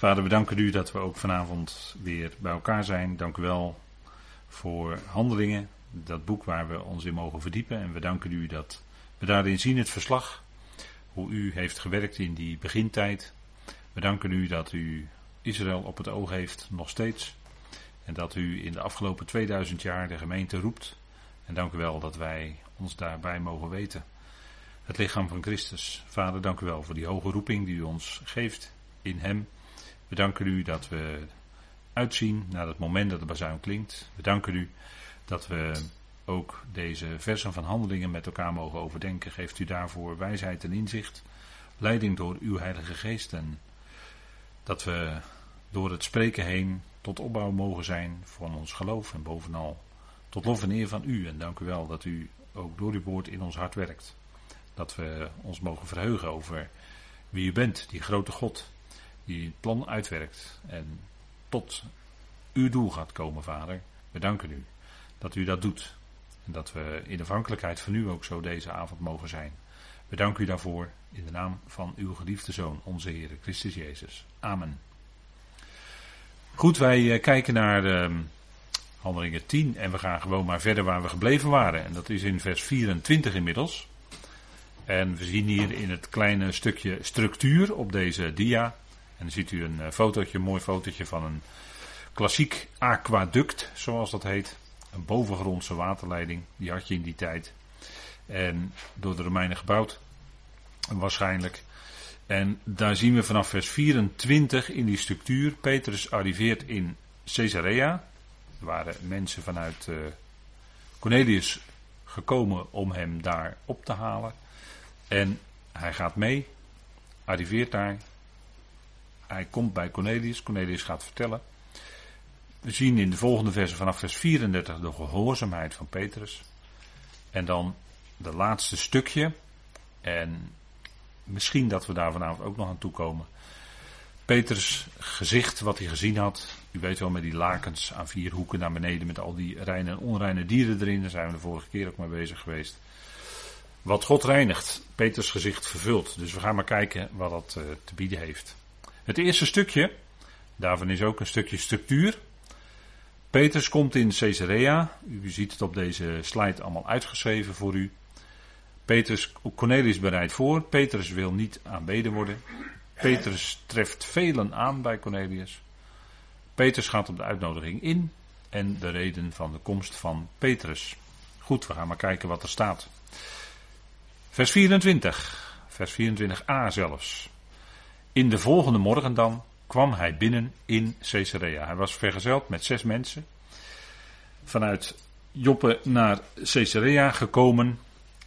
Vader, we danken u dat we ook vanavond weer bij elkaar zijn. Dank u wel voor handelingen, dat boek waar we ons in mogen verdiepen. En we danken u dat we daarin zien het verslag, hoe u heeft gewerkt in die begintijd. We danken u dat u Israël op het oog heeft, nog steeds. En dat u in de afgelopen 2000 jaar de gemeente roept. En dank u wel dat wij ons daarbij mogen weten. Het lichaam van Christus. Vader, dank u wel voor die hoge roeping die u ons geeft in Hem. We danken u dat we uitzien naar het moment dat de bazuin klinkt. We danken u dat we ook deze versen van handelingen met elkaar mogen overdenken. Geeft u daarvoor wijsheid en inzicht, leiding door uw Heilige Geest en dat we door het spreken heen tot opbouw mogen zijn van ons geloof en bovenal tot lof en eer van u. En dank u wel dat u ook door uw woord in ons hart werkt. Dat we ons mogen verheugen over wie u bent, die grote God, die het plan uitwerkt en tot uw doel gaat komen, Vader. We danken u dat u dat doet. En dat we in afhankelijkheid van u ook zo deze avond mogen zijn. We danken u daarvoor in de naam van uw geliefde Zoon, onze Heer Christus Jezus. Amen. Goed, wij eh, kijken naar uh, handelingen 10 en we gaan gewoon maar verder waar we gebleven waren. En dat is in vers 24 inmiddels. En we zien hier in het kleine stukje structuur op deze dia. En dan ziet u een eh, fotootje, een mooi fotootje van een klassiek aquaduct, zoals dat heet. Een bovengrondse waterleiding, die had je in die tijd. En door de Romeinen gebouwd, waarschijnlijk. En daar zien we vanaf vers 24 in die structuur. Petrus arriveert in Caesarea. Er waren mensen vanuit uh, Cornelius gekomen om hem daar op te halen. En hij gaat mee, arriveert daar. Hij komt bij Cornelius. Cornelius gaat vertellen. We zien in de volgende versen vanaf vers 34 de gehoorzaamheid van Petrus. En dan de laatste stukje. En misschien dat we daar vanavond ook nog aan toe komen. Peters gezicht, wat hij gezien had. U weet wel, met die lakens aan vier hoeken naar beneden. Met al die reine en onreine dieren erin. Daar zijn we de vorige keer ook mee bezig geweest. Wat God reinigt, Peters gezicht vervult. Dus we gaan maar kijken wat dat uh, te bieden heeft. Het eerste stukje, daarvan is ook een stukje structuur. Petrus komt in Caesarea. U ziet het op deze slide allemaal uitgeschreven voor u. Petrus, Cornelius bereidt voor. Petrus wil niet aanbeden worden. Petrus treft velen aan bij Cornelius. Petrus gaat op de uitnodiging in. En de reden van de komst van Petrus. Goed, we gaan maar kijken wat er staat. Vers 24. Vers 24a zelfs. In de volgende morgen dan kwam hij binnen in Caesarea. Hij was vergezeld met zes mensen. Vanuit Joppe naar Caesarea gekomen.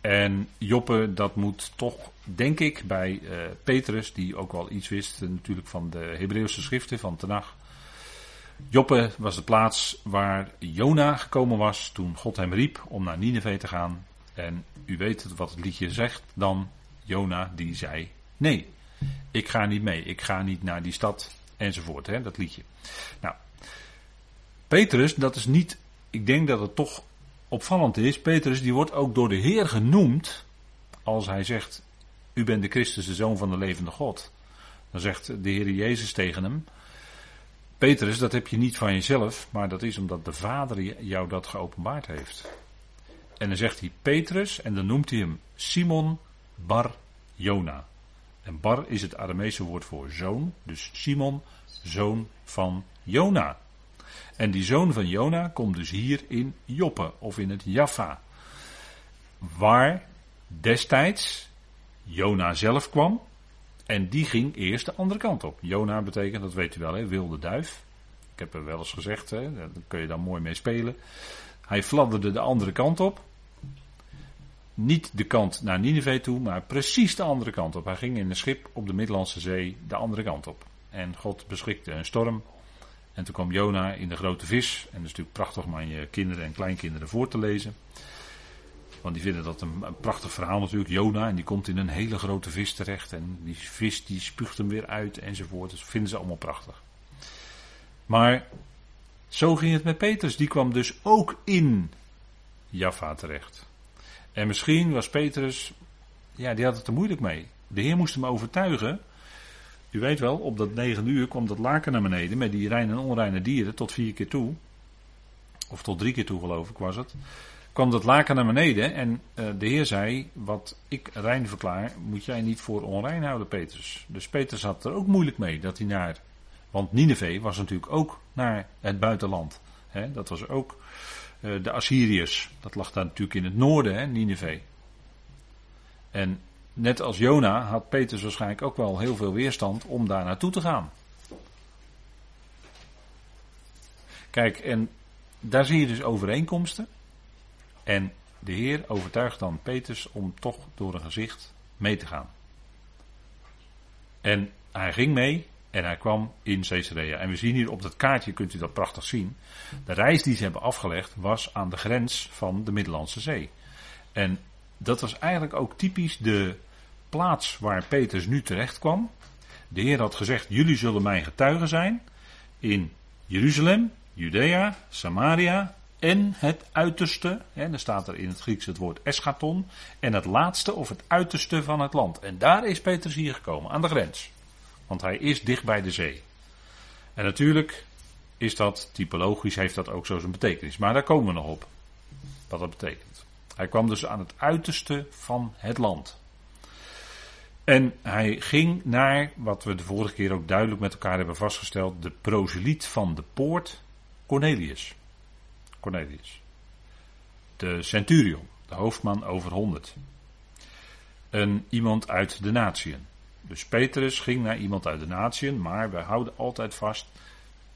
En Joppe, dat moet toch, denk ik, bij uh, Petrus, die ook wel iets wist natuurlijk van de Hebreeuwse schriften, van Tenach. Joppe was de plaats waar Jona gekomen was toen God hem riep om naar Nineveh te gaan. En u weet wat het liedje zegt dan. Jona die zei nee. Ik ga niet mee, ik ga niet naar die stad, enzovoort, hè, dat liedje. Nou, Petrus, dat is niet, ik denk dat het toch opvallend is, Petrus die wordt ook door de Heer genoemd, als hij zegt, u bent de Christus, de Zoon van de levende God. Dan zegt de Heer Jezus tegen hem, Petrus, dat heb je niet van jezelf, maar dat is omdat de Vader jou dat geopenbaard heeft. En dan zegt hij Petrus en dan noemt hij hem Simon Bar Jona. En bar is het Aramese woord voor zoon. Dus Simon, zoon van Jona. En die zoon van Jona komt dus hier in Joppe of in het Jaffa. Waar destijds Jona zelf kwam. En die ging eerst de andere kant op. Jona betekent, dat weet u wel, hè, wilde duif. Ik heb er wel eens gezegd, hè, daar kun je dan mooi mee spelen. Hij fladderde de andere kant op. Niet de kant naar Nineveh toe, maar precies de andere kant op. Hij ging in een schip op de Middellandse Zee de andere kant op. En God beschikte een storm. En toen kwam Jona in de grote vis. En dat is natuurlijk prachtig om aan je kinderen en kleinkinderen voor te lezen. Want die vinden dat een, prachtig verhaal natuurlijk. Jona, en die komt in een hele grote vis terecht. En die vis die spuugt hem weer uit enzovoort. Dat vinden ze allemaal prachtig. Maar zo ging het met Petrus. Die kwam dus ook in Jaffa terecht. En misschien was Petrus, ja, die had het er moeilijk mee. De Heer moest hem overtuigen u weet wel, op dat negen uur kwam dat laken naar beneden met die reine en onreine dieren tot vier keer toe. Of tot drie keer toe geloof ik was het. Kwam dat laken naar beneden en uh, de Heer zei, wat ik rein verklaar, moet jij niet voor onrein houden Petrus. Dus Petrus had er ook moeilijk mee dat hij naar, want Nineveh was natuurlijk ook naar het buitenland. Dat was ook de Assyriërs. Dat lag daar natuurlijk in het noorden, hè, Nineveh. En net als Jona had Petrus waarschijnlijk ook wel heel veel weerstand om daar naartoe te gaan. Kijk, en daar zie je dus overeenkomsten. En de Heer overtuigt dan Petrus om toch door een gezicht mee te gaan. En hij ging mee en hij kwam in Caesarea. En we zien hier op dat kaartje, kunt u dat prachtig zien. De reis die ze hebben afgelegd was aan de grens van de Middellandse Zee. En dat was eigenlijk ook typisch de plaats waar Petrus nu terecht kwam. De Heer had gezegd: Jullie zullen mijn getuigen zijn in Jeruzalem, Judea, Samaria en het uiterste. Hè, dan staat er in het Grieks het woord eschaton. En het laatste of het uiterste van het land. En daar is Petrus hier gekomen, aan de grens. Want hij is dicht bij de zee. En natuurlijk is dat typologisch, heeft dat ook zo zijn betekenis. Maar daar komen we nog op. Wat dat betekent. Hij kwam dus aan het uiterste van het land. En hij ging naar, wat we de vorige keer ook duidelijk met elkaar hebben vastgesteld, de proseliet van de poort, Cornelius. Cornelius. De centurion, de hoofdman over honderd. Een iemand uit de natieën. Dus Petrus ging naar iemand uit de natieën, maar we houden altijd vast,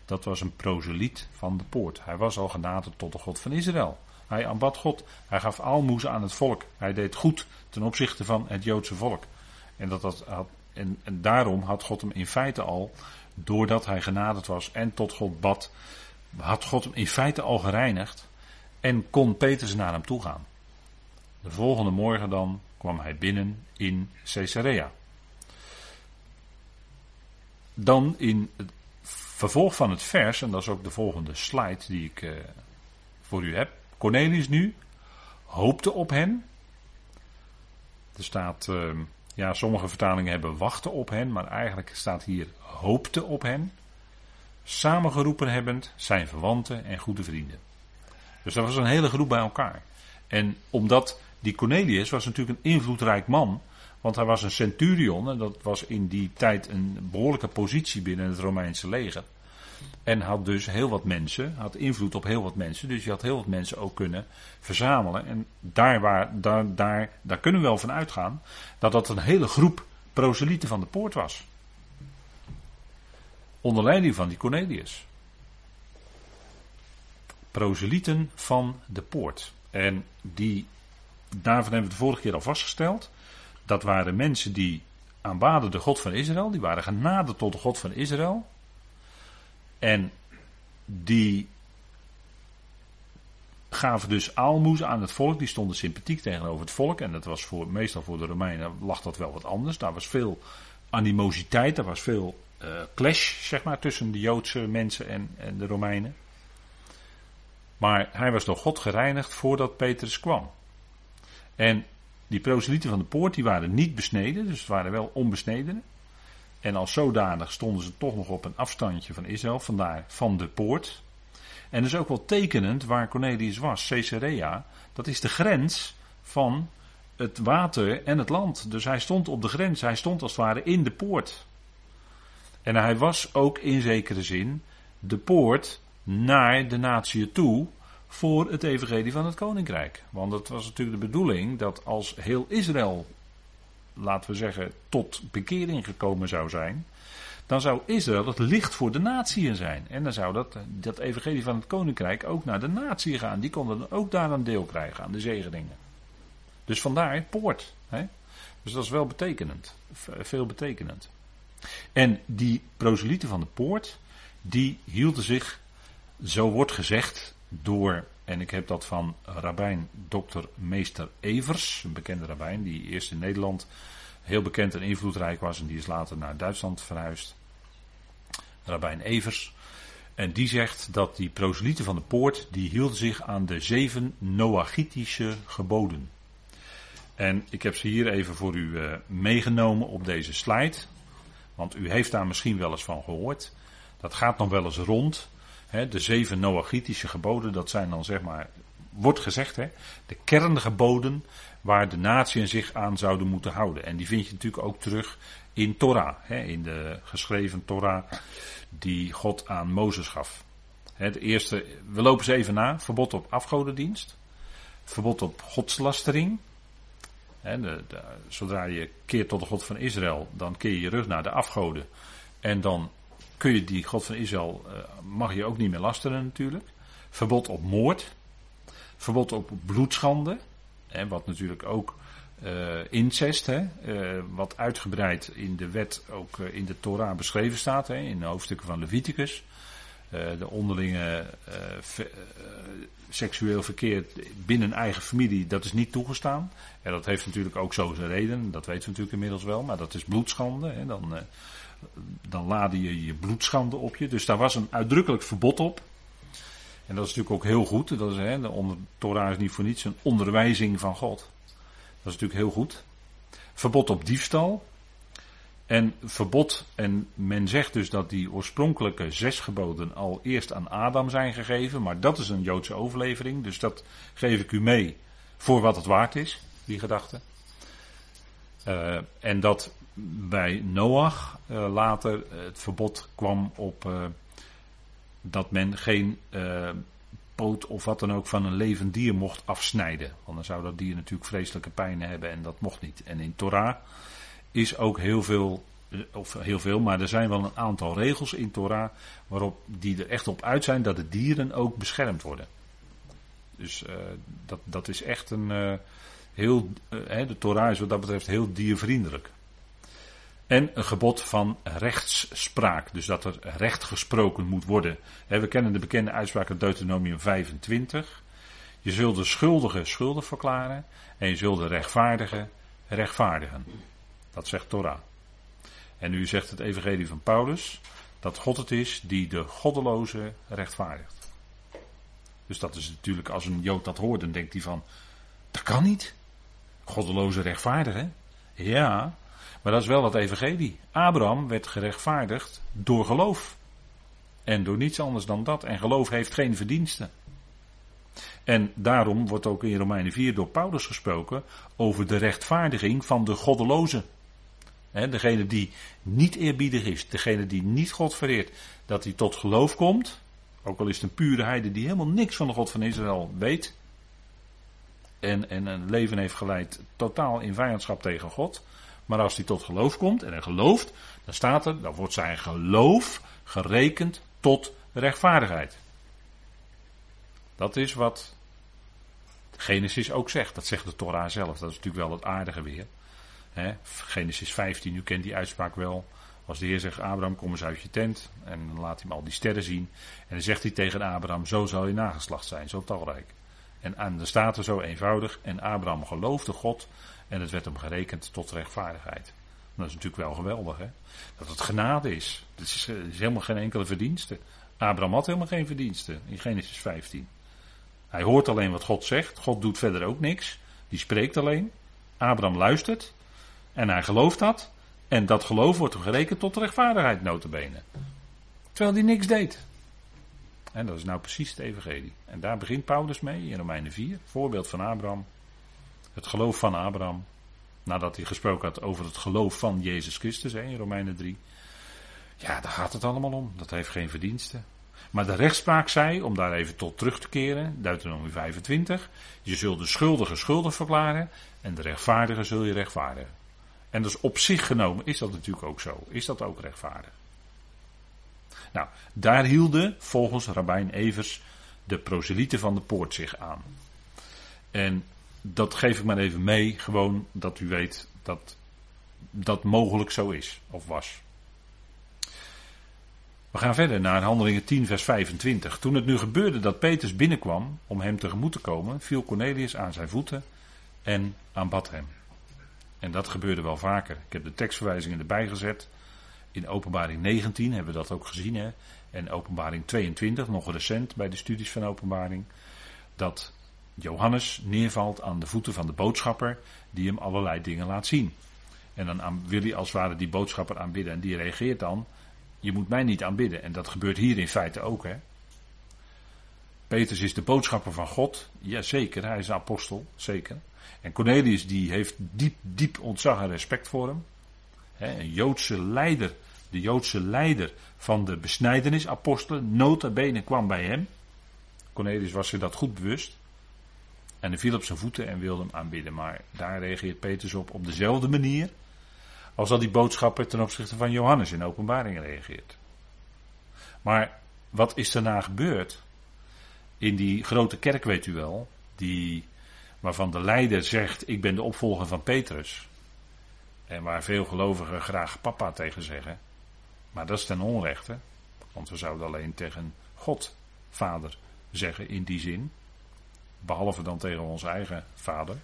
dat was een proseliet van de poort. Hij was al genaderd tot de God van Israël. Hij aanbad God. Hij gaf aalmoezen aan het volk. Hij deed goed ten opzichte van het Joodse volk. En, dat, dat en, en daarom had God hem in feite al, doordat hij genaderd was en tot God bad, had God hem in feite al gereinigd en kon Petrus naar hem toe gaan. De volgende morgen dan kwam hij binnen in Caesarea. Dan in het vervolg van het vers, en dat is ook de volgende slide die ik uh, voor u heb. Cornelius nu hoopte op hen. Er staat, uh, ja, sommige vertalingen hebben wachten op hen, maar eigenlijk staat hier hoopte op hen. Samengeroepen hebbend zijn verwanten en goede vrienden. Dus dat was een hele groep bij elkaar. En omdat die Cornelius was natuurlijk een invloedrijk man, want hij was een centurion en dat was in die tijd een behoorlijke positie binnen het Romeinse leger. En had dus heel wat mensen, had invloed op heel wat mensen. Dus je had heel wat mensen ook kunnen verzamelen. En daar, waar, daar, daar, daar kunnen we wel van uitgaan dat dat een hele groep proselieten van de poort was. Onder leiding van die Cornelius. Proselieten van de poort. En die, daarvan hebben we de vorige keer al vastgesteld. Dat waren mensen die aanbaden de God van Israël. Die waren genaderd tot de God van Israël. En die gaven dus aalmoes aan het volk. Die stonden sympathiek tegenover het volk. En dat was voor, meestal voor de Romeinen lag dat wel wat anders. Daar was veel animositeit, daar was veel uh, clash zeg maar, tussen de Joodse mensen en, en de Romeinen. Maar hij was door God gereinigd voordat Petrus kwam. En die proselieten van de poort die waren niet besneden, dus het waren wel onbesnedenen. En als zodanig stonden ze toch nog op een afstandje van Israël, vandaar van de poort. En dus ook wel tekenend waar Cornelius was, Caesarea, dat is de grens van het water en het land. Dus hij stond op de grens, hij stond als het ware in de poort. En hij was ook in zekere zin de poort naar de natie toe voor het evangelie van het koninkrijk. Want het was natuurlijk de bedoeling dat als heel Israël laten we zeggen, tot bekering gekomen zou zijn, dan zou Israël het licht voor de natieën zijn. En dan zou dat, dat evangelie van het koninkrijk ook naar de natie gaan. Die konden dan ook daar een deel krijgen aan de zegeningen. Dus vandaar poort. Hè? Dus dat is wel betekenend. Veel betekenend. En die proselieten van de poort, die hielden zich, zo wordt gezegd, door, en ik heb dat van rabbijn Dr. Meester Evers, een bekende rabbijn, die eerst in Nederland heel bekend en invloedrijk was en die is later naar Duitsland verhuisd. Rabbijn Evers. En die zegt dat die proselieten van de poort, die hielden zich aan de zeven Noachitische geboden. En ik heb ze hier even voor u uh, meegenomen op deze slide. Want u heeft daar misschien wel eens van gehoord. Dat gaat nog wel eens rond. De zeven Noachitische geboden, dat zijn dan zeg maar, wordt gezegd, hè, de kerngeboden waar de natieën zich aan zouden moeten houden. En die vind je natuurlijk ook terug in Torah, in de geschreven Torah die God aan Mozes gaf. De eerste, we lopen ze even na, verbod op afgodendienst, verbod op godslastering. De, zodra je keert tot de God van Israël, dan keer je je rug naar de afgoden. En dan kun je die God van Israël, uh, mag je ook niet meer lasteren natuurlijk. Verbod op moord. Verbod op bloedschande. Hè, wat natuurlijk ook uh, incest, hè, uh, wat uitgebreid in de wet ook in de Torah beschreven staat, hè, in de hoofdstukken van Leviticus. de onderlinge seksueel verkeer binnen eigen familie, dat is niet toegestaan. En dat heeft natuurlijk ook zo zijn reden, dat weten we natuurlijk inmiddels wel, maar dat is bloedschande. Hè, dan dan laadde je je bloedschande op je. Dus daar was een uitdrukkelijk verbod op. En dat is natuurlijk ook heel goed. Dat is, hè, de onder, Torah is niet voor niets een onderwijzing van God. Dat is natuurlijk heel goed. Verbod op diefstal. En verbod, en men zegt dus dat die oorspronkelijke zes geboden al eerst aan Adam zijn gegeven, maar dat is een Joodse overlevering, dus dat geef ik u mee voor wat het waard is, die gedachte. Uh, en dat bij Noach uh, later het verbod kwam op uh, dat men geen uh, poot of wat dan ook van een levend dier mocht afsnijden. Want dan zou dat dier natuurlijk vreselijke pijn hebben en dat mocht niet. En in Torah is ook heel veel, of heel veel, maar er zijn wel een aantal regels in Torah waarop die er echt op uit zijn dat de dieren ook beschermd worden. Dus dat, dat is echt een heel, de Torah is wat dat betreft heel diervriendelijk. En een gebod van rechtsspraak. Dus dat er recht gesproken moet worden. We kennen de bekende uitspraak uit Deuteronomium 25. Je zult de schuldige schuldig verklaren. En je zult de rechtvaardige rechtvaardigen. Dat zegt Torah. En nu zegt het evangelie van Paulus dat God het is die de goddeloze rechtvaardigt. Dus dat is natuurlijk, als een Jood dat hoort, dan denkt hij van, dat kan niet. Goddeloze rechtvaardigen? Ja, maar dat is wel het evangelie. Abraham werd gerechtvaardigd door geloof. En door niets anders dan dat. En geloof heeft geen verdiensten. En daarom wordt ook in Romeinen 4 door Paulus gesproken over de rechtvaardiging van de goddeloze. degene die niet eerbiedig is, degene die niet God vereert, dat hij tot geloof komt. Ook al is het een pure heide die helemaal niks van de God van Israël weet. En, en een leven heeft geleid totaal in vijandschap tegen God. Maar als hij tot geloof komt en hij gelooft, dan staat er, dan wordt zijn geloof gerekend tot rechtvaardigheid. Dat is wat Genesis ook zegt. Dat zegt de Torah zelf. Dat is natuurlijk wel het aardige weer. Genesis 15, u kent die uitspraak wel. Als de Heer zegt, Abraham, kom eens uit je tent. En dan laat hij hem al die sterren zien. En dan zegt hij tegen Abraham, zo zal je nageslacht zijn, zo talrijk. En aan de staat er zo eenvoudig. En Abraham geloofde God en het werd hem gerekend tot rechtvaardigheid. Dat is natuurlijk wel geweldig, hè? Dat het genade is. Het is, eh, helemaal geen enkele verdienste. Abraham had helemaal geen verdienste in Genesis 15. Hij hoort alleen wat God zegt. God doet verder ook niks. Die spreekt alleen. Abraham luistert. En hij gelooft dat. En dat geloof wordt hem gerekend tot rechtvaardigheid, notabene. Terwijl hij niks deed. En dat is nou precies het evangelie. En daar begint Paulus mee in Romeinen 4. Voorbeeld van Abraham. Het geloof van Abraham. Nadat hij gesproken had over het geloof van Jezus Christus hè, in Romeinen 3. Ja, daar gaat het allemaal om. Dat heeft geen verdiensten. Maar de rechtspraak zei, om daar even tot terug te keren, Deuteronomie 25. Je zult de schuldige schuldig verklaren en de rechtvaardige zul je rechtvaardigen. En dus op zich genomen is dat natuurlijk ook zo. Is dat ook rechtvaardig? Nou, daar hielden volgens Rabijn Evers de proselieten van de poort zich aan. En dat geef ik maar even mee, gewoon dat u weet dat dat mogelijk zo is of was. We gaan verder naar Handelingen 10, vers 25. Toen het nu gebeurde dat Petrus binnenkwam om hem tegemoet te komen, viel Cornelius aan zijn voeten en aanbad hem. En dat gebeurde wel vaker. Ik heb de tekstverwijzingen erbij gezet. In openbaring 19 hebben we dat ook gezien. Hè? En openbaring 22, nog recent bij de studies van openbaring. Dat Johannes neervalt aan de voeten van de boodschapper die hem allerlei dingen laat zien. En dan wil hij als het ware die boodschapper aanbidden. En die reageert dan: Je moet mij niet aanbidden. En dat gebeurt hier in feite ook. Hè? Petrus is de boodschapper van God. Jazeker, hij is een apostel. Zeker. En Cornelius die heeft diep, diep ontzag en respect voor hem. een Joodse leider. De Joodse leider van de besnijdenisapostelen. Nota bene kwam bij hem. Cornelius was zich dat goed bewust. En hij viel op zijn voeten en wilde hem aanbidden. Maar daar reageert Petrus op op dezelfde manier. Als dat die boodschapper ten opzichte van Johannes in openbaring reageert. Maar wat is daarna gebeurd? In die grote kerk, weet u wel, die, waarvan de leider zegt: Ik ben de opvolger van Petrus. En waar veel gelovigen graag papa tegen zeggen. Maar dat is ten onrechte. Want we zouden alleen tegen God, vader, zeggen in die zin. Behalve dan tegen onze eigen vader.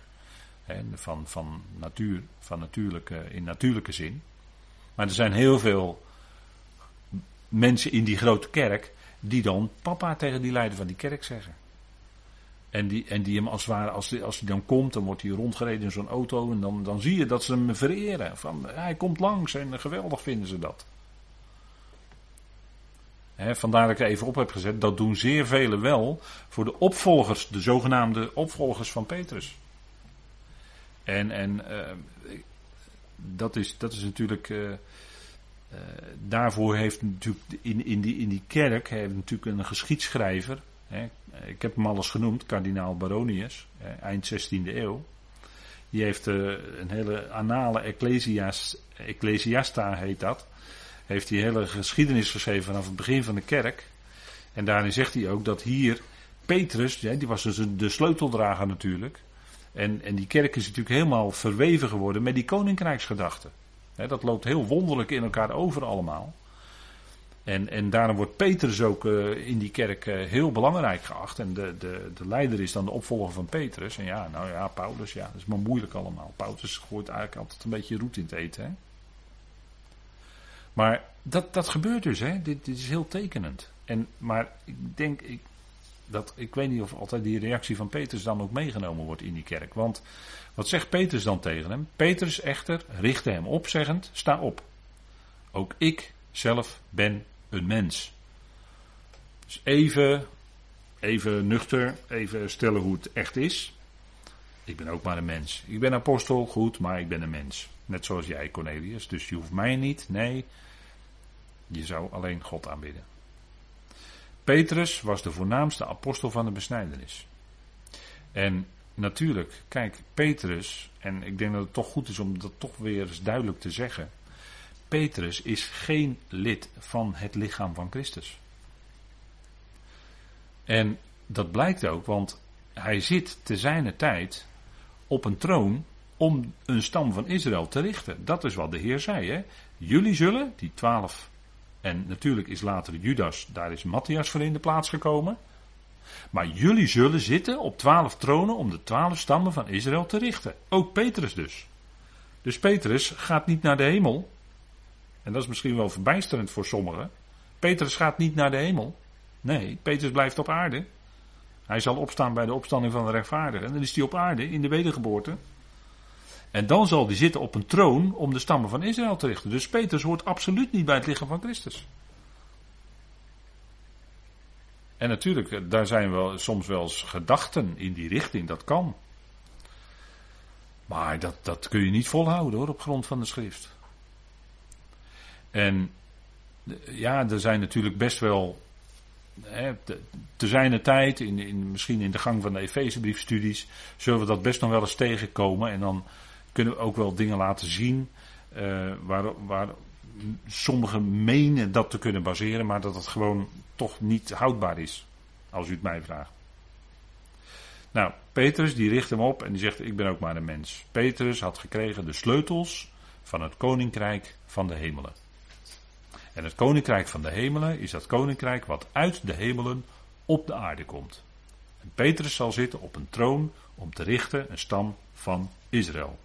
Hè, van, van natuur, van natuurlijke, in natuurlijke zin. Maar er zijn heel veel mensen in die grote kerk die dan papa tegen die leider van die kerk zeggen. En die, en die hem als het ware, als hij als dan komt, dan wordt hij rondgereden in zo'n auto. En dan, dan zie je dat ze hem vereren. Van, hij komt langs en geweldig vinden ze dat vandaar dat ik er even op heb gezet. Dat doen zeer velen wel voor de opvolgers, de zogenaamde opvolgers van Petrus. En, en uh, dat, is, dat is natuurlijk. Uh, uh, daarvoor heeft natuurlijk in, in, die, in die kerk heeft natuurlijk een geschiedschrijver. Ik heb hem al eens genoemd, kardinaal Baronius, eind 16e eeuw. Die heeft een hele anale ecclesias, ecclesiasta heet dat heeft hij hele geschiedenis geschreven vanaf het begin van de kerk. En daarin zegt hij ook dat hier Petrus, die was dus de sleuteldrager natuurlijk. En, en die kerk is natuurlijk helemaal verweven geworden met die koninkrijksgedachte. dat loopt heel wonderlijk in elkaar over allemaal. En, en daarom wordt Petrus ook uh, in die kerk uh, heel belangrijk geacht. En de, de, de leider is dan de opvolger van Petrus. En ja, nou ja, Paulus, ja, dat is maar moeilijk allemaal. Paulus gooit eigenlijk altijd een beetje roet in het eten. Hè? Maar dat, dat gebeurt dus, hè? Dit, dit is heel tekenend. En, maar ik denk, ik, dat, ik weet niet of altijd die reactie van Petrus dan ook meegenomen wordt in die kerk. Want wat zegt Petrus dan tegen hem? Petrus echter richtte hem op, zeggend: Sta op. Ook ik zelf ben een mens. Dus even, even nuchter, even stellen hoe het echt is. Ik ben ook maar een mens. Ik ben apostel, goed, maar ik ben een mens. Net zoals jij, Cornelius. Dus je hoeft mij niet. Nee, je zou alleen God aanbidden. Petrus was de voornaamste apostel van de besnijdenis. En natuurlijk, kijk, Petrus, en ik denk dat het toch goed is om dat toch weer eens duidelijk te zeggen. Petrus is geen lid van het lichaam van Christus. En dat blijkt ook, want hij zit te zijner tijd op een troon om een stam van Israël te richten. Dat is wat de Heer zei. Hè? Jullie zullen, die twaalf, en natuurlijk is later Judas, daar is Matthias voor in de plaats gekomen. Maar jullie zullen zitten op twaalf tronen om de twaalf stammen van Israël te richten. Ook Petrus dus. Dus Petrus gaat niet naar de hemel. En dat is misschien wel verbijsterend voor sommigen. Petrus gaat niet naar de hemel. Nee, Petrus blijft op aarde. Hij zal opstaan bij de opstanding van de rechtvaardigen. En dan is hij op aarde in de wedergeboorte. En dan zal hij zitten op een troon om de stammen van Israël te richten. Dus Petrus hoort absoluut niet bij het lichaam van Christus. En natuurlijk, eh, daar zijn wel soms wel eens gedachten in die richting, dat kan. Maar dat, dat kun je niet volhouden hoor, op grond van de schrift. En ja, er zijn natuurlijk best wel hè, te zijn tijd, in, in, misschien in de gang van de Efezebriefstudies, zullen we dat best nog wel eens tegenkomen. En dan kunnen we ook wel dingen laten zien uh, waar, waar sommigen menen dat te kunnen baseren, maar dat het gewoon toch niet houdbaar is, als u het mij vraagt. Nou, Petrus die richt hem op en die zegt: Ik ben ook maar een mens. Petrus had gekregen de sleutels van het koninkrijk van de hemelen. En het koninkrijk van de hemelen is dat koninkrijk wat uit de hemelen op de aarde komt. En Petrus zal zitten op een troon om te richten een stam van Israël.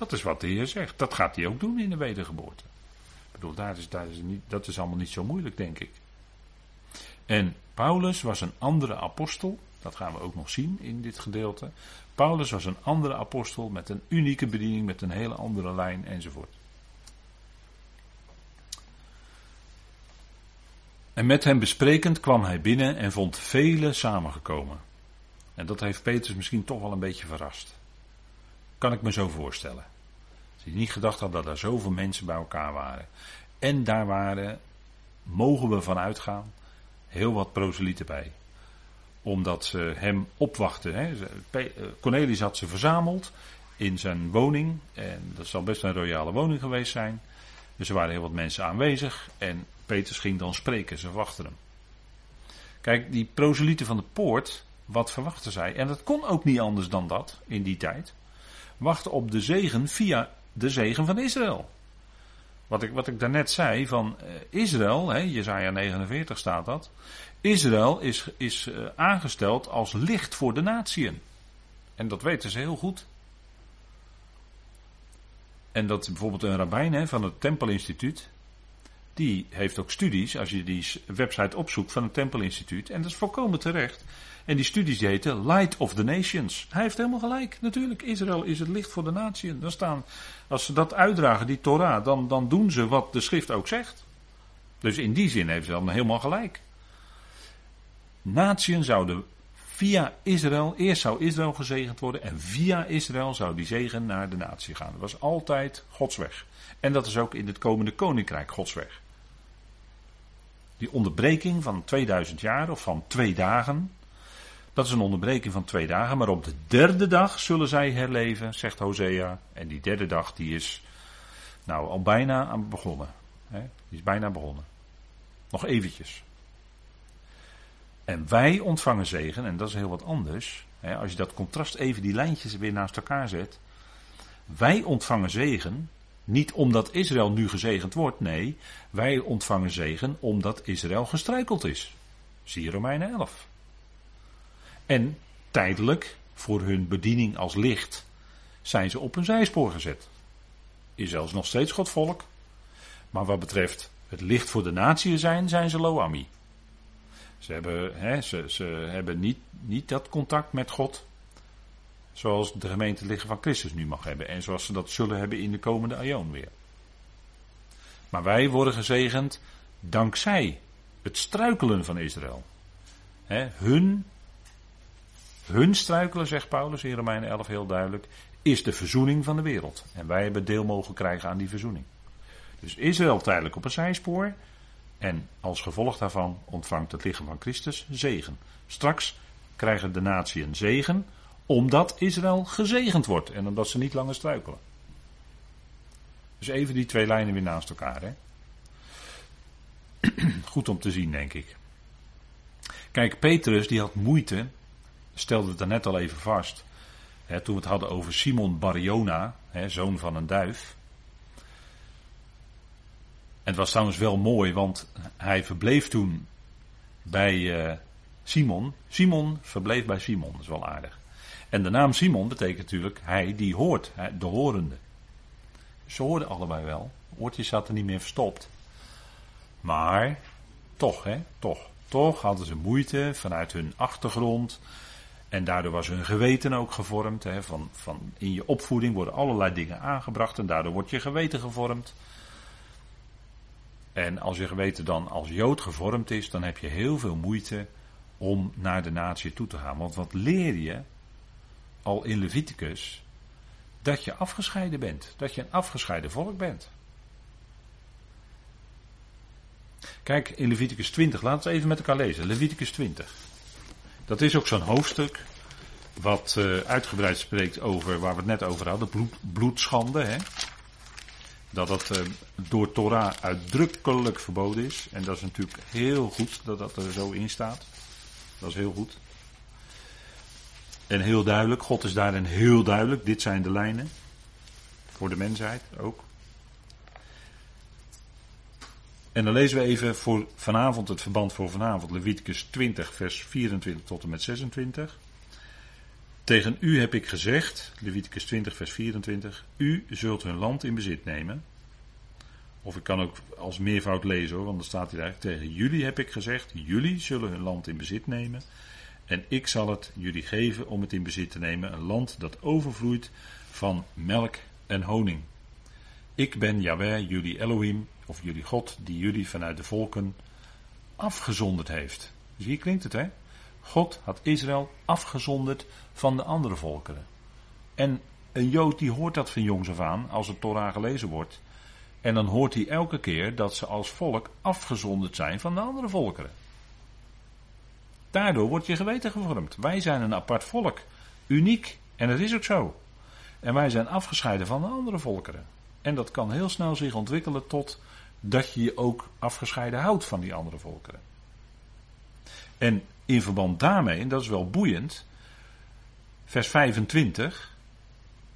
Dat is wat de Heer zegt. Dat gaat hij ook doen in de wedergeboorte. Ik bedoel, daar is, daar is niet, dat is allemaal niet zo moeilijk, denk ik. En Paulus was een andere apostel. Dat gaan we ook nog zien in dit gedeelte. Paulus was een andere apostel met een unieke bediening, met een hele andere lijn enzovoort. En met hem besprekend kwam hij binnen en vond velen samengekomen. En dat heeft Petrus misschien toch wel een beetje verrast. Kan ik me zo voorstellen. Hij niet gedacht had dat er zoveel mensen bij elkaar waren. En daar waren, mogen we van uitgaan, heel wat proselieten bij. Omdat ze hem opwachten. Hè. Eh, Cornelius had ze verzameld in zijn woning. En dat zal best een royale woning geweest zijn. Dus er waren heel wat mensen aanwezig. En Petrus ging dan spreken, ze wachten hem. Kijk, die proselieten van de poort, wat verwachten zij? En dat kon ook niet anders dan dat in die tijd. Wachten op de zegen via de zegen van Israël. Wat ik, wat ik daarnet zei van uh, Israël, hè, Jezaja 49 staat dat. Israël is, is uh, aangesteld als licht voor de natieën. En dat weten ze heel goed. En dat bijvoorbeeld een rabbijn hè, van het Tempelinstituut, die heeft ook studies, als je die website opzoekt van het Tempelinstituut, en dat is volkomen terecht. En die studies die heten Light of the Nations. Hij heeft helemaal gelijk, natuurlijk. Israël is het licht voor de natie. Dan staan, als ze dat uitdragen, die Torah, dan, dan doen ze wat de schrift ook zegt. Dus in die zin heeft ze dan helemaal gelijk. Natieën zouden via Israël, eerst zou Israël gezegend worden en via Israël zou die zegen naar de natie gaan. Dat was altijd Gods weg. En dat is ook in het komende koninkrijk Gods weg. Die onderbreking van 2000 jaar of van twee dagen, dat is een onderbreking van twee dagen, maar op de derde dag zullen zij herleven, zegt Hosea. En die derde dag die is nou al bijna aan begonnen. Hè? Die is bijna begonnen. Nog eventjes. En wij ontvangen zegen, en dat is heel wat anders. Hè? Als je dat contrast even, die lijntjes weer naast elkaar zet. Wij ontvangen zegen, niet omdat Israël nu gezegend wordt, nee, wij ontvangen zegen omdat Israël gestruikeld is. Zie Romeinen 11. En tijdelijk, voor hun bediening als licht, zijn ze op een zijspoor gezet. Israël is nog steeds Godvolk. Maar wat betreft het licht voor de natie zijn, zijn ze Loami. Ze hebben, hè, ze, ze hebben niet, niet dat contact met God. Zoals de gemeente liggen van Christus nu mag hebben. En zoals ze dat zullen hebben in de komende aion weer. Maar wij worden gezegend dankzij het struikelen van Israël. Hè, hun hun struikelen, zegt Paulus in Romeinen 11 heel duidelijk, is de verzoening van de wereld. En wij hebben deel mogen krijgen aan die verzoening. Dus Israël tijdelijk op een zijspoor. En als gevolg daarvan ontvangt het lichaam van Christus zegen. Straks krijgen de natie een zegen, omdat Israël gezegend wordt en omdat ze niet langer struikelen. Dus even die twee lijnen weer naast elkaar. Hè? Goed om te zien, denk ik. Kijk, Petrus die had moeite stelde het net al even vast. Hè, toen we het hadden over Simon Bariona, hè, zoon van een duif. En het was trouwens wel mooi, want hij verbleef toen bij uh, Simon. Simon verbleef bij Simon, dat is wel aardig. En de naam Simon betekent natuurlijk hij die hoort, de horende. Ze hoorden allebei wel. Oortjes zaten niet meer verstopt. Maar toch, hè, toch. Toch hadden ze moeite vanuit hun achtergrond en daardoor was hun geweten ook gevormd. Hè, van, van in je opvoeding worden allerlei dingen aangebracht en daardoor wordt je geweten gevormd. En als je geweten dan als Jood gevormd is, dan heb je heel veel moeite om naar de natie toe te gaan. Want wat leer je al in Leviticus? Dat je afgescheiden bent. Dat je een afgescheiden volk bent. Kijk, in Leviticus 20, laten we even met elkaar lezen. Leviticus 20. Dat is ook zo'n hoofdstuk wat uh, uitgebreid spreekt over waar we het net over hadden, bloed, bloedschande. Hè? Dat dat uh, door Torah uitdrukkelijk verboden is. En dat is natuurlijk heel goed dat dat er zo in staat. Dat is heel goed. En heel duidelijk, God is daarin heel duidelijk. Dit zijn de lijnen. Voor de mensheid ook. En dan lezen we even voor vanavond het verband voor vanavond, Leviticus 20, vers 24 tot en met 26. Tegen u heb ik gezegd, Leviticus 20, vers 24, u zult hun land in bezit nemen. Of ik kan ook als meervoud lezen hoor, want dan staat hier eigenlijk tegen jullie heb ik gezegd, jullie zullen hun land in bezit nemen. En ik zal het jullie geven om het in bezit te nemen, een land dat overvloeit van melk en honing. Ik ben Yahweh, jullie Elohim, of jullie God, die jullie vanuit de volken afgezonderd heeft. Dus hier klinkt het, hè? God had Israël afgezonderd van de andere volkeren. En een Jood die hoort dat van jongs af aan, als het Torah gelezen wordt. En dan hoort hij elke keer dat ze als volk afgezonderd zijn van de andere volkeren. Daardoor wordt je geweten gevormd. Wij zijn een apart volk. Uniek. En dat is ook zo. En wij zijn afgescheiden van de andere volkeren. En dat kan heel snel zich ontwikkelen tot dat je je ook afgescheiden houdt van die andere volkeren. En in verband daarmee, en dat is wel boeiend, vers 25,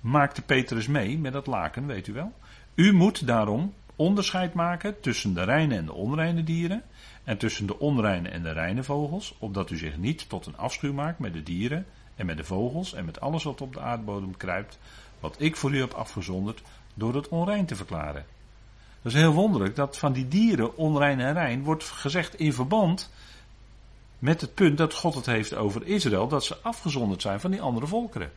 maakte Petrus mee met dat laken, weet u wel. U moet daarom onderscheid maken tussen de reine en de onreine dieren en tussen de onreine en de reine vogels, opdat u zich niet tot een afschuw maakt met de dieren en met de vogels en met alles wat op de aardbodem kruipt, wat ik voor u heb afgezonderd door het onrein te verklaren. Dat is heel wonderlijk dat van die dieren, onrein en rein, wordt gezegd in verband met het punt dat God het heeft over Israël, dat ze afgezonderd zijn van die andere volkeren.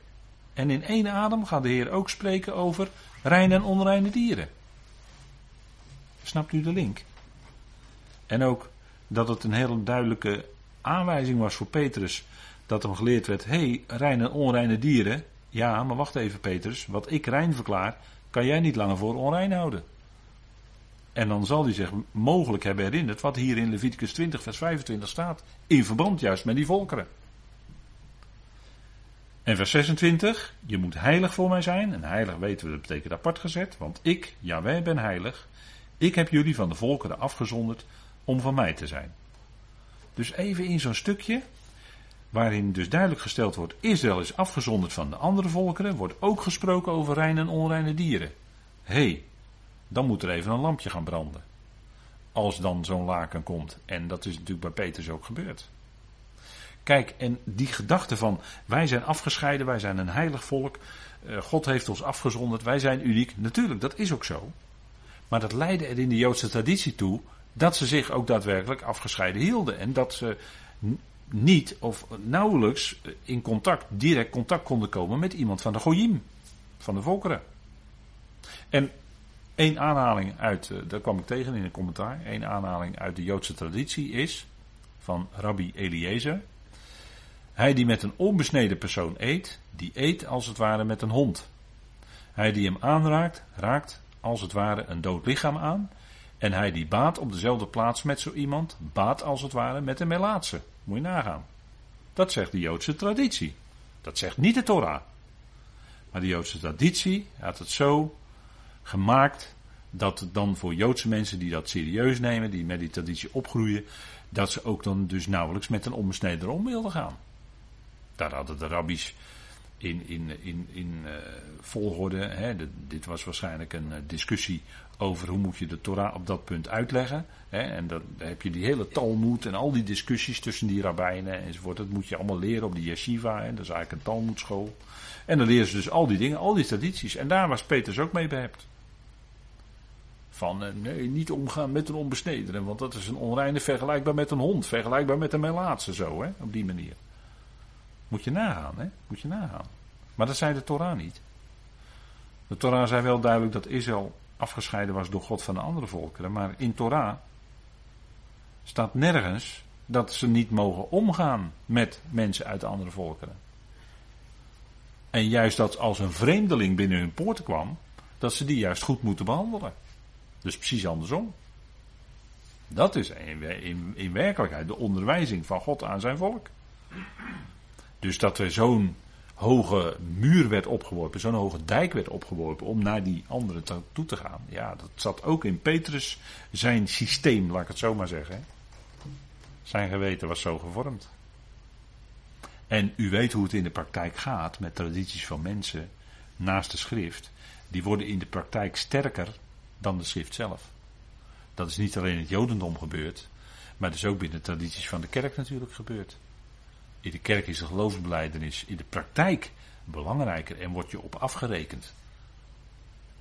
En in één adem gaat de Heer ook spreken over reine en onreine dieren. Snapt u de link? En ook dat het een heel duidelijke aanwijzing was voor Petrus. Dat hem geleerd werd: hé, hey, reine en onreine dieren. Ja, maar wacht even, Petrus. Wat ik rein verklaar, kan jij niet langer voor onrein houden. En dan zal hij zich mogelijk hebben herinnerd wat hier in Leviticus 20, vers 25 staat. In verband juist met die volkeren. En vers 26, je moet heilig voor mij zijn. En heilig weten we, dat betekent apart gezet. Want ik, ja wij ben heilig. Ik heb jullie van de volkeren afgezonderd om van mij te zijn. Dus even in zo'n stukje, waarin dus duidelijk gesteld wordt, Israël is afgezonderd van de andere volkeren, wordt ook gesproken over reine en onreine dieren. Hé, hey, dan moet er even een lampje gaan branden. Als dan zo'n laken komt. En dat is natuurlijk bij Peters ook gebeurd. Kijk, en die gedachte van wij zijn afgescheiden, wij zijn een heilig volk, eh, God heeft ons afgezonderd, wij zijn uniek. Natuurlijk, dat is ook zo. Maar dat leidde er in de Joodse traditie toe dat ze zich ook daadwerkelijk afgescheiden hielden. En dat ze niet of nauwelijks in contact, direct contact konden komen met iemand van de Goyim, van de volkeren. En één aanhaling uit, eh, daar kwam ik tegen in een commentaar, één aanhaling uit de Joodse traditie is van Rabbi Eliezer. Hij die met een onbesneden persoon eet, die eet als het ware met een hond. Hij die hem aanraakt, raakt als het ware een dood lichaam aan. En hij die baat op dezelfde plaats met zo iemand, baat als het ware met een melaatse. Moet je nagaan. Dat zegt de Joodse traditie. Dat zegt niet de Torah. Maar de Joodse traditie had het zo gemaakt dat het dan voor Joodse mensen die dat serieus nemen, die met die traditie opgroeien, dat ze ook dan dus nauwelijks met een onbesneden om wilden gaan. Daar hadden de rabbies in, in, in, in uh, volgorde. Hè, dit was waarschijnlijk een uh, discussie over hoe moet je de Torah op dat punt uitleggen. Hè, en dan heb je die hele Talmud en al die discussies tussen die rabbijnen enzovoort. Dat moet je allemaal leren op die yeshiva. Hè, dat is eigenlijk een Talmudschool. En dan leren ze dus al die dingen, al die tradities. En daar was Peters ook mee behept. Van uh, nee, niet omgaan met een onbesnedene, want dat is een onreine vergelijkbaar met een hond, vergelijkbaar met een melaatse zo, hè, op die manier. Moet je nagaan, hè? Moet je nagaan. Maar dat zei de Torah niet. De Torah zei wel duidelijk dat Israël afgescheiden was door God van de andere volkeren. Maar in Torah staat nergens dat ze niet mogen omgaan met mensen uit de andere volkeren. En juist dat als een vreemdeling binnen hun poorten kwam, dat ze die juist goed moeten behandelen. Dus precies andersom. Dat is in, in, in werkelijkheid de onderwijzing van God aan zijn volk. Dus dat er zo'n hoge muur werd opgeworpen, zo'n hoge dijk werd opgeworpen om naar die anderen toe te gaan. Ja, dat zat ook in Petrus zijn systeem, laat ik het zo maar zeggen. Zijn geweten was zo gevormd. En u weet hoe het in de praktijk gaat met tradities van mensen naast de schrift. Die worden in de praktijk sterker dan de schrift zelf. Dat is niet alleen in het Jodendom gebeurd, maar het is ook binnen de tradities van de kerk natuurlijk gebeurd. In de kerk is de geloofsbeleidenis in de praktijk belangrijker en wordt je op afgerekend.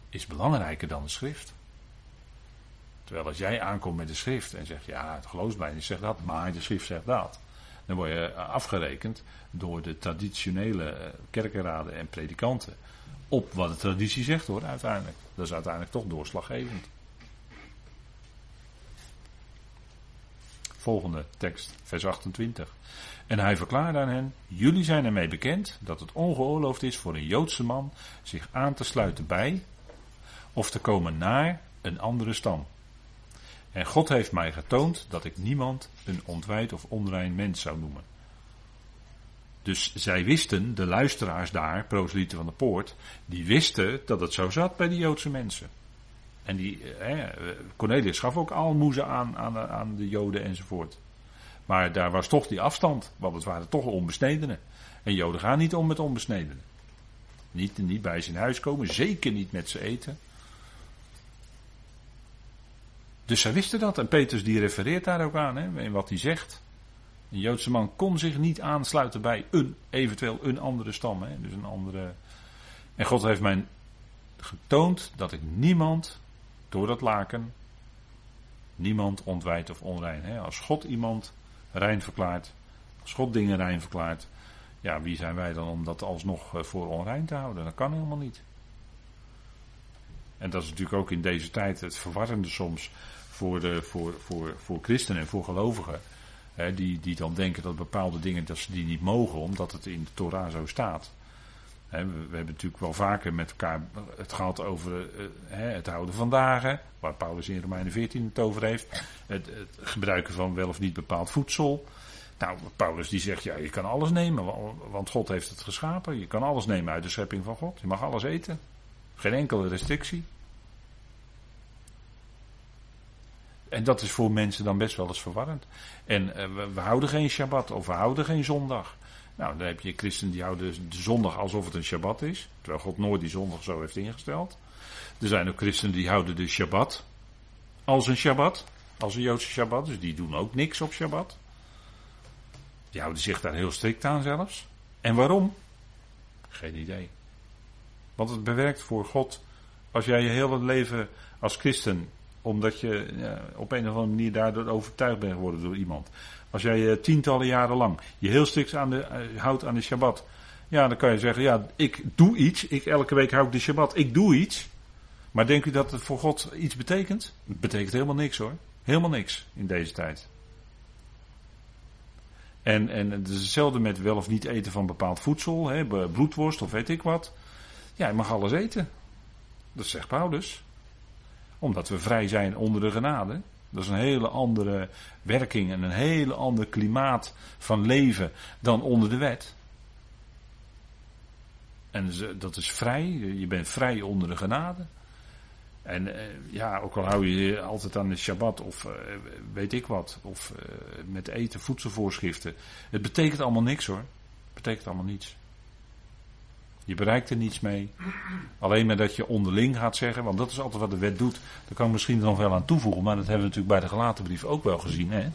Is belangrijker dan de schrift. Terwijl als jij aankomt met de schrift en zegt, ja, het geloofsbeleidenis zegt dat, maar de schrift zegt dat. Dan word je afgerekend door de traditionele kerkenraden en predikanten. Op wat de traditie zegt hoor, uiteindelijk. Dat is uiteindelijk toch doorslaggevend. Volgende tekst, vers 28. En hij verklaarde aan hen: Jullie zijn ermee bekend dat het ongeoorloofd is voor een Joodse man zich aan te sluiten bij of te komen naar een andere stam. En God heeft mij getoond dat ik niemand een ontwijd of onrein mens zou noemen. Dus zij wisten, de luisteraars daar, proselieten van de poort, die wisten dat het zo zat bij de Joodse mensen. En die, eh, Cornelius gaf ook almoezen aan, aan, aan de Joden enzovoort. Maar daar was toch die afstand, want het waren toch onbesnedenen. En Joden gaan niet om met onbesnedenen. Niet, niet bij zijn huis komen, zeker niet met ze eten. Dus zij wisten dat. En Petrus die refereert daar ook aan, hè, in wat hij zegt. Een Joodse man kon zich niet aansluiten bij een, eventueel een andere stam. Hè, dus een andere. En God heeft mij getoond dat ik niemand door dat laken, niemand ontwijdt of onrein. Hè. Als God iemand rein verklaart, als God dingen rein verklaart, ja, wie zijn wij dan om dat alsnog eh, voor onrein te houden? Dat kan helemaal niet. En dat is natuurlijk ook in deze tijd het verwarrende soms voor, de, voor, voor, voor christenen en voor gelovigen. Hè, die, die dan denken dat bepaalde dingen dat ze die niet mogen, omdat het in de Torah zo staat. We, we, hebben natuurlijk wel vaker met elkaar het gehad over uh, het houden van dagen, waar Paulus in Romeinen 14 het over heeft. Het, het, gebruiken van wel of niet bepaald voedsel. Nou, Paulus die zegt, ja, je kan alles nemen, want God heeft het geschapen. Je kan alles nemen uit de schepping van God. Je mag alles eten. Geen enkele restrictie. En dat is voor mensen dan best wel eens verwarrend. En uh, we, we, houden geen Shabbat of we houden geen zondag. Nou, dan heb je christenen die houden de zondag alsof het een Shabbat is. Terwijl God nooit die zondag zo heeft ingesteld. Er zijn ook christenen die houden de Shabbat als een Shabbat. Als een Joodse Shabbat. Dus die doen ook niks op Shabbat. Die houden zich daar heel strikt aan zelfs. En waarom? Geen idee. Want het bewerkt voor God. Als jij je hele leven als christen omdat je op een of andere manier daardoor overtuigd bent geworden door iemand. Als jij uh, tientallen jaren lang je heel strikt aan de, uh, houdt aan de Shabbat. Ja, dan kan je zeggen, ja, ik doe iets. Ik, elke week hou ik de Shabbat. Ik doe iets. Maar denkt u dat het voor God iets betekent? Het betekent helemaal niks hoor. Helemaal niks in deze tijd. En, en het is hetzelfde met wel of niet eten van bepaald voedsel. Hè, bloedworst of weet ik wat. Ja, je mag alles eten. Dat zegt Paulus omdat we vrij zijn onder de genade. Dat is een hele andere werking en een hele ander klimaat van leven dan onder de wet. En dat is vrij, je bent vrij onder de genade. En eh, ja, ook al hou je je altijd aan de Shabbat of uh, weet ik wat, of uh, met eten, voedselvoorschriften. Het betekent allemaal niks hoor. Het betekent allemaal niets. Je bereikt er niets mee. Alleen maar dat je onderling gaat zeggen, want dat is altijd wat de wet doet. Daar kan ik misschien nog wel aan toevoegen, maar dat hebben we natuurlijk bij de gelaten brief ook wel gezien. Hè?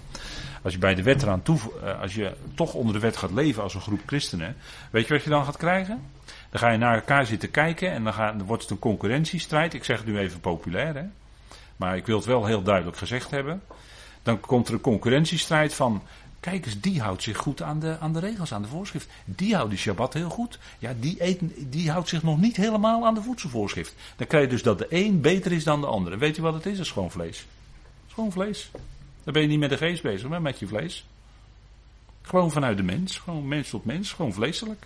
Als je bij de wet eraan toevoegt, eh, als je toch onder de wet gaat leven als een groep christenen, weet je wat je dan gaat krijgen? Dan ga je naar elkaar zitten kijken en dan, dan wordt het een concurrentiestrijd. Ik zeg het nu even populair, hè? maar ik wil het wel heel duidelijk gezegd hebben. Dan komt er een concurrentiestrijd van Kijk eens, die houdt zich goed aan de, aan de regels, aan de voorschrift. Die houdt de Shabbat heel goed. Ja, die, eet, die houdt zich nog niet helemaal aan de voedselvoorschrift. Dan krijg je dus dat de een beter is dan de andere. Weet je wat het is? Is gewoon vlees. gewoon vlees. Dan ben je niet met de geest bezig, maar met je vlees. Gewoon vanuit de mens. Gewoon mens tot mens. Gewoon vleeselijk.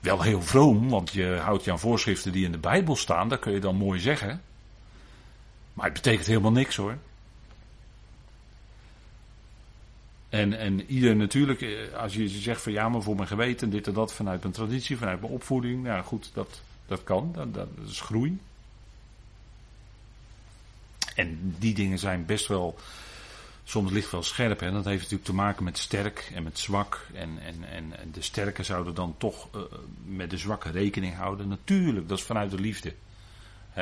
Wel heel vroom, want je houdt je aan voorschriften die in de Bijbel staan. Dat kun je dan mooi zeggen. Maar het betekent helemaal niks hoor. En, en ieder natuurlijk, eh, als je zegt van ja, maar voor mijn geweten, dit en dat, vanuit mijn traditie, vanuit mijn opvoeding, nou goed, dat, dat kan, dat, dat is groei. En die dingen zijn best wel, soms ligt wel scherp. Hè? Dat heeft natuurlijk te maken met sterk en met zwak. En, en, en, de sterke zouden dan toch uh, met de zwakke rekening houden. Natuurlijk, dat is vanuit de liefde.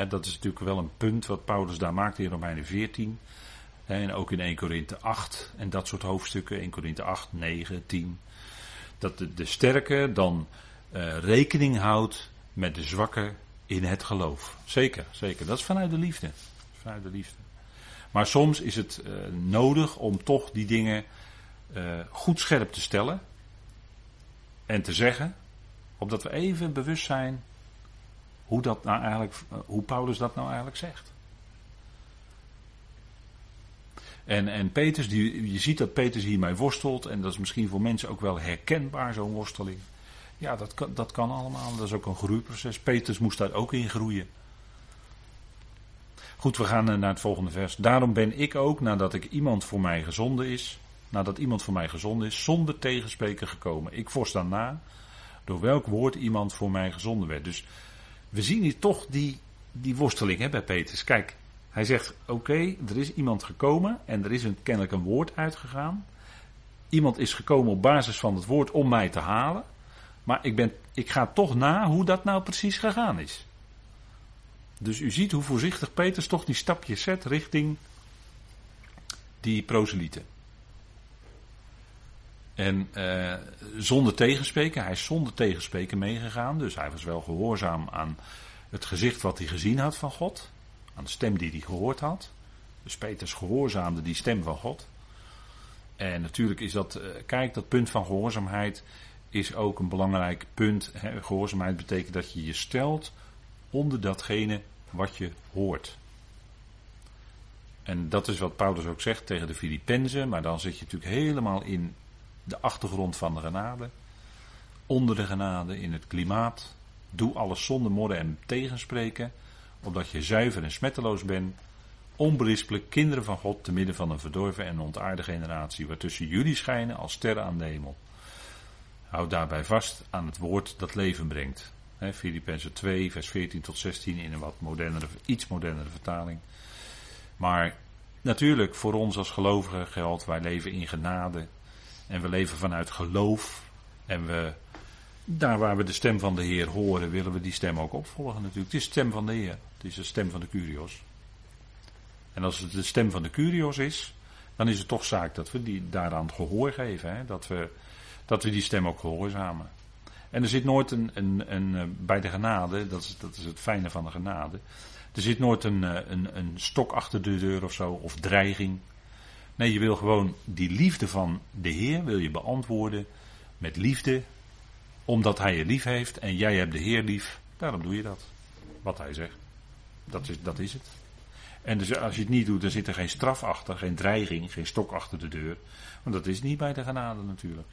Dat is natuurlijk wel een punt wat Paulus daar maakt in Romeinen 14. En ook in 1 Korinthe 8 en dat soort hoofdstukken, 1 Korinthe 8, 9, 10. Dat de, sterke dan uh, rekening houdt met de zwakke in het geloof. Zeker, zeker. Dat is vanuit de liefde. Vanuit de liefde. Maar soms is het uh, nodig om toch die dingen uh, goed scherp te stellen en te zeggen, opdat we even bewust zijn hoe, dat nou eigenlijk, hoe Paulus dat nou eigenlijk zegt. En, en Peters, die, je ziet dat Peters hiermee worstelt. En dat is misschien voor mensen ook wel herkenbaar, zo'n worsteling. Ja, dat kan, dat kan allemaal. Dat is ook een groeiproces. Peters moest daar ook in groeien. Goed, we gaan naar het volgende vers. Daarom ben ik ook, nadat ik iemand voor mij gezonden is, nadat iemand voor mij gezonden is, zonder tegenspreken gekomen. Ik vorst dan na door welk woord iemand voor mij gezonden werd. Dus we zien hier toch die, die worsteling hè, bij Peters. Kijk, hij zegt: Oké, er is iemand gekomen en er is een, kennelijk een woord uitgegaan. Iemand is gekomen op basis van het woord om mij te halen. Maar ik, ben, ik ga toch na hoe dat nou precies gegaan is. Dus u ziet hoe voorzichtig Peters toch die stapjes zet richting die proselieten. En eh, zonder tegenspreken, hij is zonder tegenspreken meegegaan. Dus hij was wel gehoorzaam aan het gezicht wat hij gezien had van God aan de stem die hij gehoord had. Dus Peters gehoorzaamde die stem van God. En natuurlijk is dat, eh, kijk, dat punt van gehoorzaamheid is ook een belangrijk punt. Gehoorzaamheid betekent dat je je stelt onder datgene wat je hoort. En dat is wat Paulus ook zegt tegen de Filippenzen, maar dan zit je natuurlijk helemaal in de achtergrond van de genade. Onder de genade, in het klimaat. Doe alles zonder morren en tegenspreken opdat je zuiver en smetteloos bent, onberispelijk kinderen van God te midden van een verdorven en ontaarde generatie, waartussen jullie schijnen als sterren aan de hemel. Houd daarbij vast aan het woord dat leven brengt. Filippenzen 2, vers 14 tot 16 in een wat modernere, iets modernere vertaling. Maar natuurlijk, voor ons als gelovigen geldt, wij leven in genade. En we leven vanuit geloof. En we daar waar we de stem van de Heer horen, willen we die stem ook opvolgen natuurlijk. Het is de stem van de Heer. Het is de stem van de Curios. En als het de stem van de Curios is, dan is het toch zaak dat we die daaraan gehoor geven. Hè? Dat, we, dat we die stem ook gehoorzamen. En er zit nooit een, een, een eh, bij de genade, dat is, dat is het fijne van de genade. Er zit nooit een, eh, een, een stok achter de deur of zo, of dreiging. Nee, je wil gewoon die liefde van de Heer wil je beantwoorden met liefde, omdat hij je lief heeft en jij hebt de Heer lief. Daarom doe je dat. Wat hij zegt. Dat is, dat is het. En dus als je het niet doet, dan zit er geen straf achter, geen dreiging, geen stok achter de deur. Want dat is niet bij de genade natuurlijk.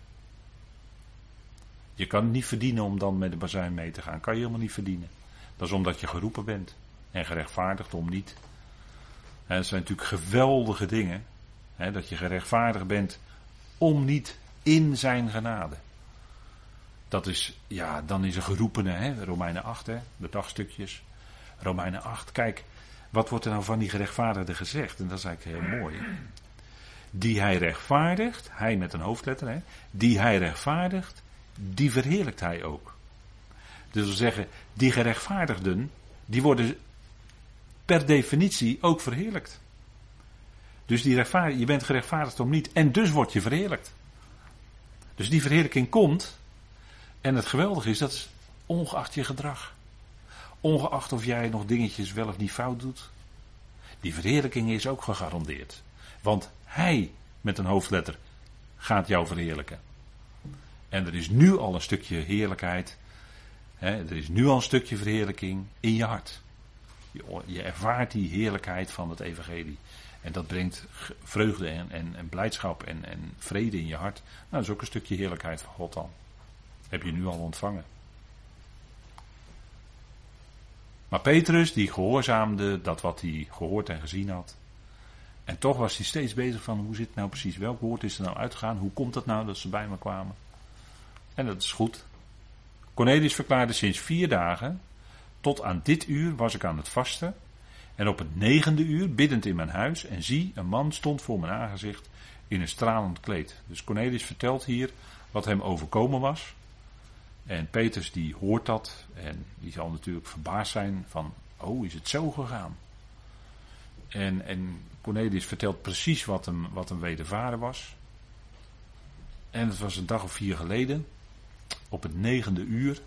Je kan het niet verdienen om dan met de bazuin mee te gaan. Kan je helemaal niet verdienen. Dat is omdat je geroepen bent. En gerechtvaardigd om niet. En dat zijn natuurlijk geweldige dingen. Hè, dat je gerechtvaardigd bent om niet in zijn genade. Dat is, ja, dan is er geroepene, hè, Romeinen 8, hè, de dagstukjes. Romeinen 8, kijk, wat wordt er nou van die gerechtvaardigde gezegd? En dat is eigenlijk heel mooi. Die hij rechtvaardigt, hij met een hoofdletter, hè, die hij rechtvaardigt, die verheerlijkt hij ook. Dus we zeggen, die gerechtvaardigden, die worden per definitie ook verheerlijkt. Dus die je bent gerechtvaardigd om niet en dus word je verheerlijkt. Dus die verheerlijking komt en het geweldige is, dat ongeacht je gedrag. Ongeacht of jij nog dingetjes wel of niet fout doet. Die verheerlijking is ook gegarandeerd. Want hij, met een hoofdletter, gaat jou verheerlijken. En er is nu al een stukje heerlijkheid. Hè, er is nu al een stukje verheerlijking in je hart. Je, je ervaart die heerlijkheid van het evangelie. En dat brengt vreugde en, en, en blijdschap en, en, vrede in je hart. Nou, dat is ook een stukje heerlijkheid van God dan. Heb je nu al ontvangen. Maar Petrus, die gehoorzaamde dat wat hij gehoord en gezien had. En toch was hij steeds bezig van hoe zit nou precies? Welk woord is er nou uitgegaan? Hoe komt het nou dat ze bij me kwamen? En dat is goed. Cornelius verklaarde sinds vier dagen. Tot aan dit uur was ik aan het vasten. En op het negende uur, biddend in mijn huis, en zie, een man stond voor mijn aangezicht in een stralend kleed. Dus Cornelius vertelt hier wat hem overkomen was. En Peters die hoort dat en die zal natuurlijk verbaasd zijn van, oh is het zo gegaan? En, en Cornelius vertelt precies wat hem, wat hem wedervaren was. En het was een dag of vier geleden, op het negende uur.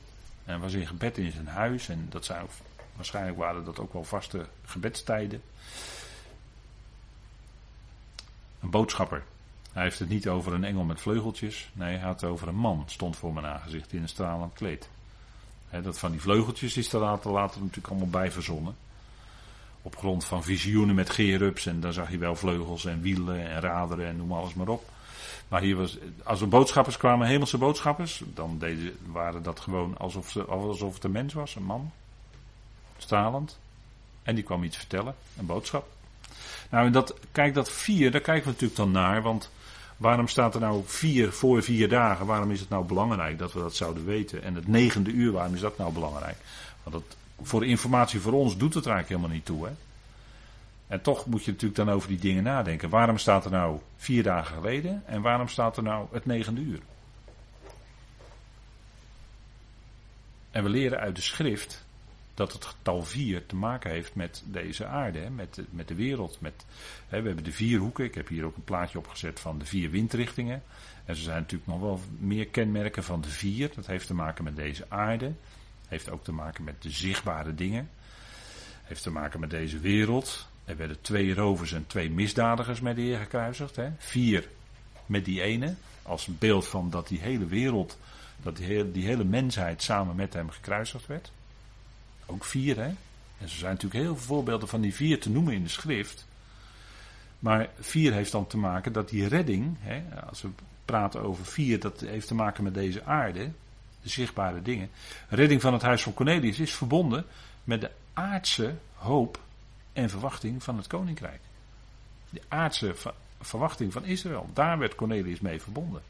En was in gebed in zijn huis. En dat zijn, waarschijnlijk waren dat ook wel vaste gebedstijden. Een boodschapper Hij heeft het niet over een engel met vleugeltjes. Nee, hij had het over een man. Stond voor mijn aangezicht in een stralend kleed. dat van die vleugeltjes is er later, natuurlijk allemaal bij verzonnen. Op grond van visioenen met gerubs. En dan zag je wel vleugels en wielen en raderen en noem alles maar op. Maar hier was, als er boodschappers kwamen, hemelse boodschappers, dan waren dat gewoon alsof, ze, alsof het een mens was, een man. Stralend. En die kwam iets vertellen, een boodschap. Nou, dat, kijk, dat vier, daar kijken we natuurlijk dan naar. Want waarom staat er nou vier voor vier dagen? Waarom is het nou belangrijk dat we dat zouden weten? En het negende uur, waarom is dat nou belangrijk? Want dat, voor informatie voor ons doet het eigenlijk helemaal niet toe. Hè? En toch moet je natuurlijk dan over die dingen nadenken. Waarom staat er nou vier dagen geleden en waarom staat er nou het negende uur? En we leren uit de schrift dat het getal vier te maken heeft met deze aarde, met, de, met de wereld. Met, hè, we hebben de vier hoeken. Ik heb hier ook een plaatje opgezet van de vier windrichtingen. En er zijn natuurlijk nog wel meer kenmerken van de vier. Dat heeft te maken met deze aarde. Heeft ook te maken met de zichtbare dingen. Heeft te maken met deze wereld. Er werden twee rovers en twee misdadigers met de Heer gekruisigd. Hè? Vier met die ene. Als beeld van dat die hele wereld, dat die hele mensheid samen met hem gekruisigd werd. Ook vier, hè? En er zijn natuurlijk heel veel voorbeelden van die vier te noemen in de schrift. Maar vier heeft dan te maken dat die redding, hè, als we praten over vier, dat heeft te maken met deze aarde, de zichtbare dingen. Redding van het huis van Cornelius is verbonden met de aardse hoop en verwachting van het koninkrijk. De aardse verwachting van Israël. Daar werd Cornelius mee verbonden.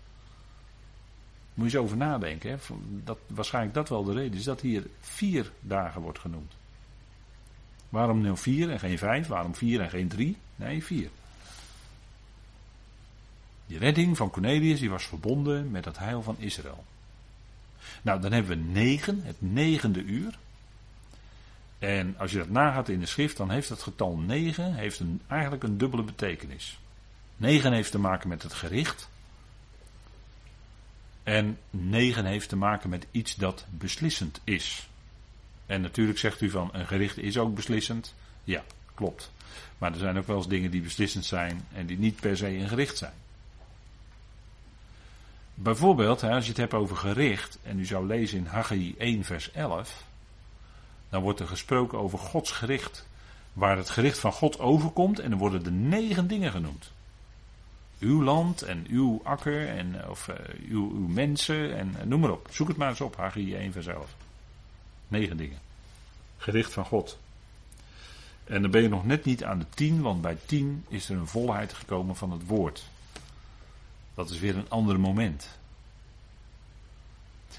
Moet je eens over nadenken. Hè? Dat, waarschijnlijk dat wel de reden is dat hier vier dagen wordt genoemd. Waarom nu vier en geen vijf? Waarom vier en geen drie? Nee, vier. Die redding van Cornelius die was verbonden met het heil van Israël. Nou, dan hebben we negen, het negende uur. En als je dat nagaat in de schrift, dan heeft het getal 9 heeft een, eigenlijk een dubbele betekenis. 9 heeft te maken met het gericht. En 9 heeft te maken met iets dat beslissend is. En natuurlijk zegt u van een gericht is ook beslissend. Ja, klopt. Maar er zijn ook wel eens dingen die beslissend zijn en die niet per se een gericht zijn. Bijvoorbeeld, als je het hebt over gericht, en u zou lezen in Haggai 1, vers 11 dan wordt er gesproken over Gods gericht. Waar het gericht van God overkomt en dan worden er negen dingen genoemd. Uw land en uw akker en of, uh, uw, uw, mensen en uh, noem maar op. Zoek het maar eens op, Haggai 1 vers 11. Negen dingen. Gericht van God. En dan ben je nog net niet aan de tien, want bij tien is er een volheid gekomen van het woord. Dat is weer een ander moment.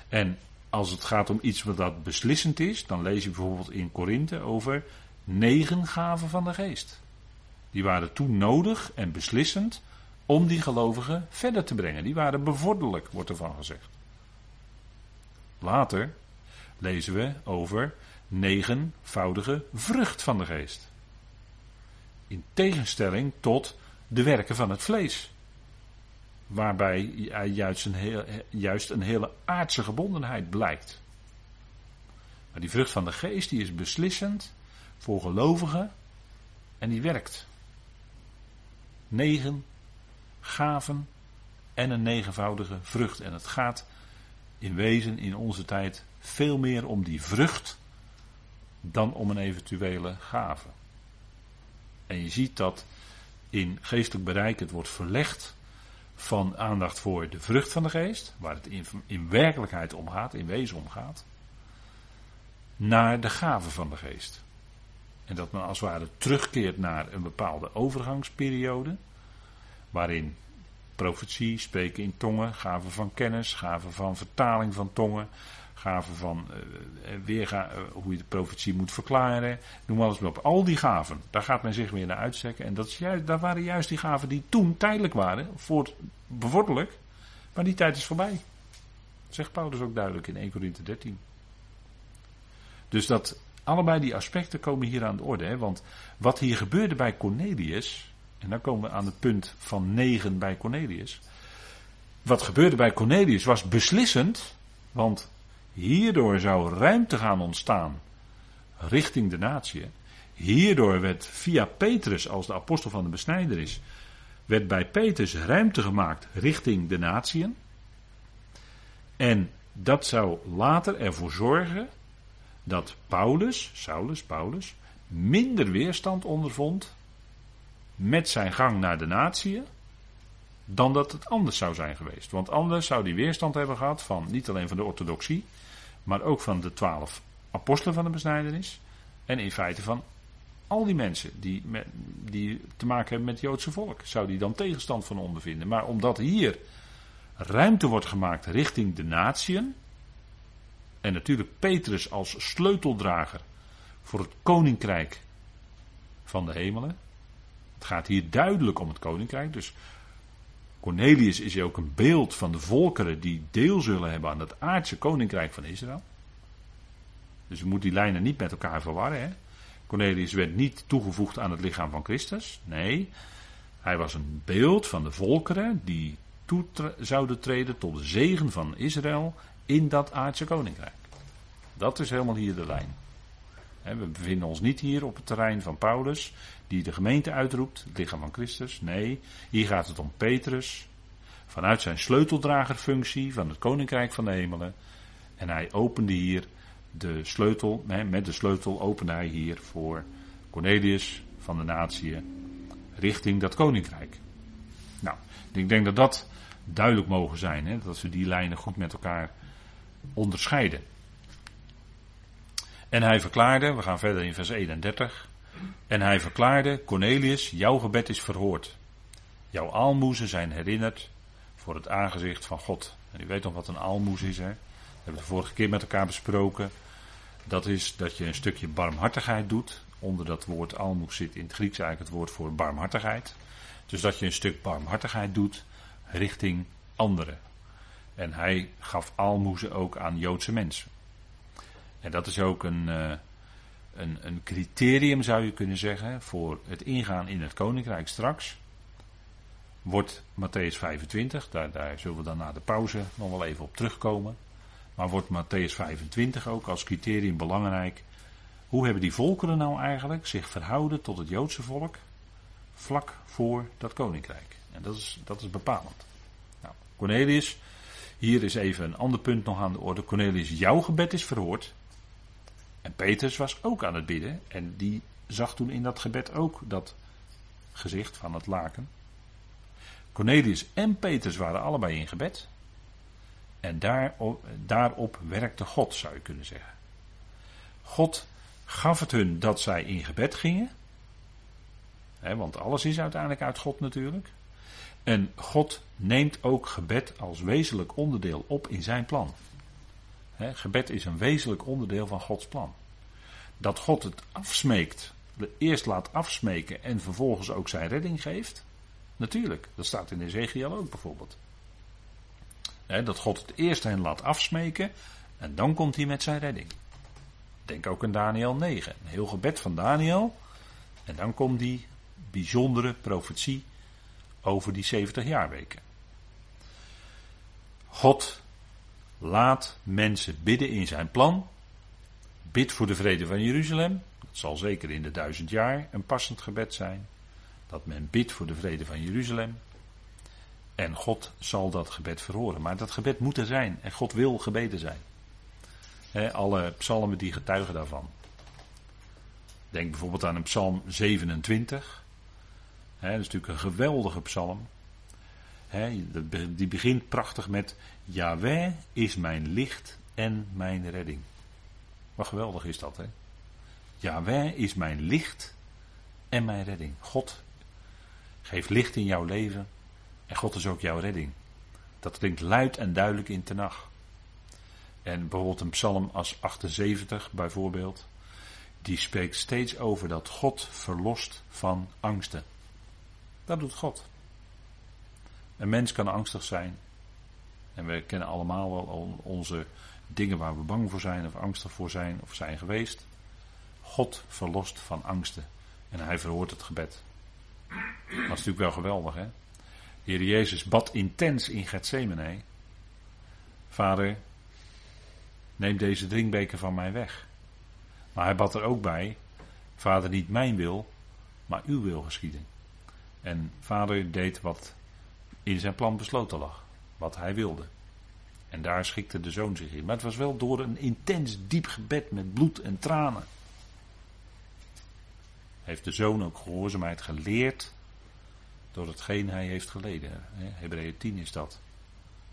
En als het gaat om iets wat dat beslissend is, dan lees je bijvoorbeeld in Korinthe over negen gaven van de geest. Die waren toen nodig en beslissend om die gelovigen verder te brengen. Die waren bevorderlijk, wordt ervan gezegd. Later lezen we over negenvoudige vrucht van de geest. In tegenstelling tot de werken van het vlees waarbij juist een, heel, juist een hele aardse gebondenheid blijkt. Maar die vrucht van de geest die is beslissend voor gelovigen en die werkt. Negen gaven en een negenvoudige vrucht. En het gaat in wezen in onze tijd veel meer om die vrucht dan om een eventuele gave. En je ziet dat in geestelijk bereik het wordt verlegd van aandacht voor de vrucht van de geest, waar het in, werkelijkheid om gaat, in wezen om gaat, naar de gaven van de geest. En dat men als het ware terugkeert naar een bepaalde overgangsperiode, waarin profetie, spreken in tongen, gaven van kennis, gaven van vertaling van tongen, gaven van uh, weerga, uh, hoe je de profetie moet verklaren, noem alles maar op. Al die gaven, daar gaat men zich weer naar uitstrekken. En dat is juist, waren juist die gaven die toen tijdelijk waren, voor bevorderlijk, maar die tijd is voorbij. Zegt Paulus ook duidelijk in 1 Corinthië 13. Dus dat allebei die aspecten komen hier aan de orde. Hè? Want wat hier gebeurde bij Cornelius, en dan komen we aan het punt van 9 bij Cornelius. Wat gebeurde bij Cornelius was beslissend, want Hierdoor zou ruimte gaan ontstaan richting de natie. Hierdoor werd via Petrus, als de apostel van de besnijder is, werd bij Petrus ruimte gemaakt richting de natieën. En dat zou later ervoor zorgen dat Paulus, Saulus, Paulus, minder weerstand ondervond met zijn gang naar de natieën dan dat het anders zou zijn geweest. Want anders zou die weerstand hebben gehad van niet alleen van de orthodoxie, maar ook van de twaalf apostelen van de besnijdenis en in feite van al die mensen die, met, die te maken hebben met het Joodse volk, zou die dan tegenstand van ondervinden. Maar omdat hier ruimte wordt gemaakt richting de natieën, en natuurlijk Petrus als sleuteldrager voor het koninkrijk van de hemelen. Het gaat hier duidelijk om het koninkrijk. Dus Cornelius is ook een beeld van de volkeren die deel zullen hebben aan het aardse koninkrijk van Israël. Dus je moet die lijnen niet met elkaar verwarren. Hè? Cornelius werd niet toegevoegd aan het lichaam van Christus. Nee, hij was een beeld van de volkeren die toe zouden treden tot de zegen van Israël in dat aardse koninkrijk. Dat is helemaal hier de lijn. We bevinden ons niet hier op het terrein van Paulus, die de gemeente uitroept, het lichaam van Christus. Nee, hier gaat het om Petrus, vanuit zijn sleuteldragerfunctie van het koninkrijk van de hemelen. En hij opende hier de sleutel, met de sleutel opende hij hier voor Cornelius van de natie richting dat koninkrijk. Nou, ik denk dat dat duidelijk mogen zijn, hè, dat we die lijnen goed met elkaar onderscheiden. En hij verklaarde, we gaan verder in vers 31. En hij verklaarde, Cornelius, jouw gebed is verhoord. Jouw aalmoezen zijn herinnerd voor het aangezicht van God. En u weet nog wat een aalmoes is, hè? Dat hebben we de vorige keer met elkaar besproken. Dat is dat je een stukje barmhartigheid doet. Onder dat woord aalmoes zit in het Grieks eigenlijk het woord voor barmhartigheid. Dus dat je een stuk barmhartigheid doet richting anderen. En hij gaf aalmoezen ook aan Joodse mensen. En dat is ook een, uh, een, een criterium, zou je kunnen zeggen, voor het ingaan in het koninkrijk straks. Wordt Matthäus 25, daar, daar zullen we dan na de pauze nog wel even op terugkomen. Maar wordt Matthäus 25 ook als criterium belangrijk? Hoe hebben die volkeren nou eigenlijk zich verhouden tot het Joodse volk vlak voor dat koninkrijk? En dat is, dat is bepalend. Nou, Cornelius, hier is even een ander punt nog aan de orde. Cornelius, jouw gebed is verhoord. En Petrus was ook aan het bidden en die zag toen in dat gebed ook dat gezicht van het laken. Cornelius en Petrus waren allebei in gebed. En daarop, daarop werkte God, zou je kunnen zeggen. God gaf het hun dat zij in gebed gingen. want alles is uiteindelijk uit God natuurlijk. En God neemt ook gebed als wezenlijk onderdeel op in zijn plan gebed is een wezenlijk onderdeel van Gods plan. Dat God het afsmeekt, eerst laat afsmeken en vervolgens ook zijn redding geeft. Natuurlijk, dat staat in Ezekiel ook bijvoorbeeld. dat God het eerst hen laat afsmeken en dan komt hij met zijn redding. Denk ook aan Daniel 9, een heel gebed van Daniel. En dan komt die bijzondere profetie over die 70 jaarweken. God Laat mensen bidden in zijn plan. Bid voor de vrede van Jeruzalem. Dat zal zeker in de duizend jaar een passend gebed zijn. Dat men bidt voor de vrede van Jeruzalem. En God zal dat gebed verhoren. Maar dat gebed moet er zijn. En God wil gebeden zijn. alle psalmen die getuigen daarvan. Denk bijvoorbeeld aan een psalm 27. dat is natuurlijk een geweldige psalm die begint prachtig met Yahweh is mijn licht en mijn redding. Wat geweldig is dat, hè? Yahweh is mijn licht en mijn redding. God geeft licht in jouw leven en God is ook jouw redding. Dat klinkt luid en duidelijk in Tenach. En bijvoorbeeld een psalm als 78 bijvoorbeeld, die spreekt steeds over dat God verlost van angsten. Dat doet God. Een mens kan angstig zijn. En we kennen allemaal wel onze dingen waar we bang voor zijn of angstig voor zijn of zijn geweest. God verlost van angsten. En hij verhoort het gebed. Dat is natuurlijk wel geweldig, hè? De Heer Jezus bad intens in Gethsemane. Vader, neem deze drinkbeker van mij weg. Maar hij bad er ook bij, Vader, niet mijn wil, maar uw wil geschieden. En vader deed wat in zijn plan besloten lag. Wat hij wilde. En daar schikte de zoon zich in. Maar het was wel door een intens diep gebed met bloed en tranen. Heeft de zoon ook gehoorzaamheid geleerd door hetgeen hij heeft geleden. Hebreeën 10 is dat.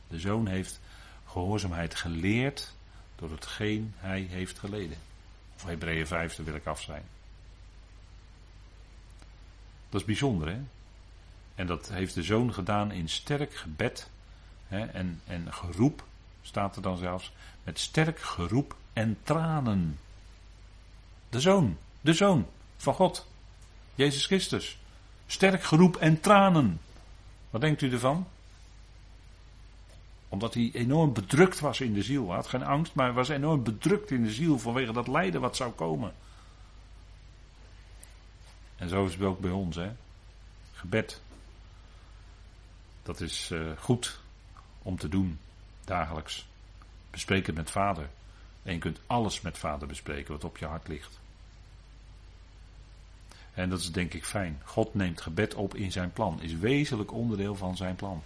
De zoon heeft gehoorzaamheid geleerd door hetgeen hij heeft geleden. Of Hebreeën 5, daar wil ik af zijn. Dat is bijzonder, hè? En dat heeft de zoon gedaan in sterk gebed en, en geroep, staat er dan zelfs, met sterk geroep en tranen. De zoon, de zoon van God, Jezus Christus. Sterk geroep en tranen. Wat denkt u ervan? Omdat hij enorm bedrukt was in de ziel. Hij had geen angst, maar hij was enorm bedrukt in de ziel vanwege dat lijden wat zou komen. En zo is het ook bij ons, hè. Gebed. Dat is uh, goed om te doen, dagelijks. Bespreek het met vader. En je kunt alles met vader bespreken wat op je hart ligt. En dat is denk ik fijn. God neemt gebed op in zijn plan. Is wezenlijk onderdeel van zijn plan.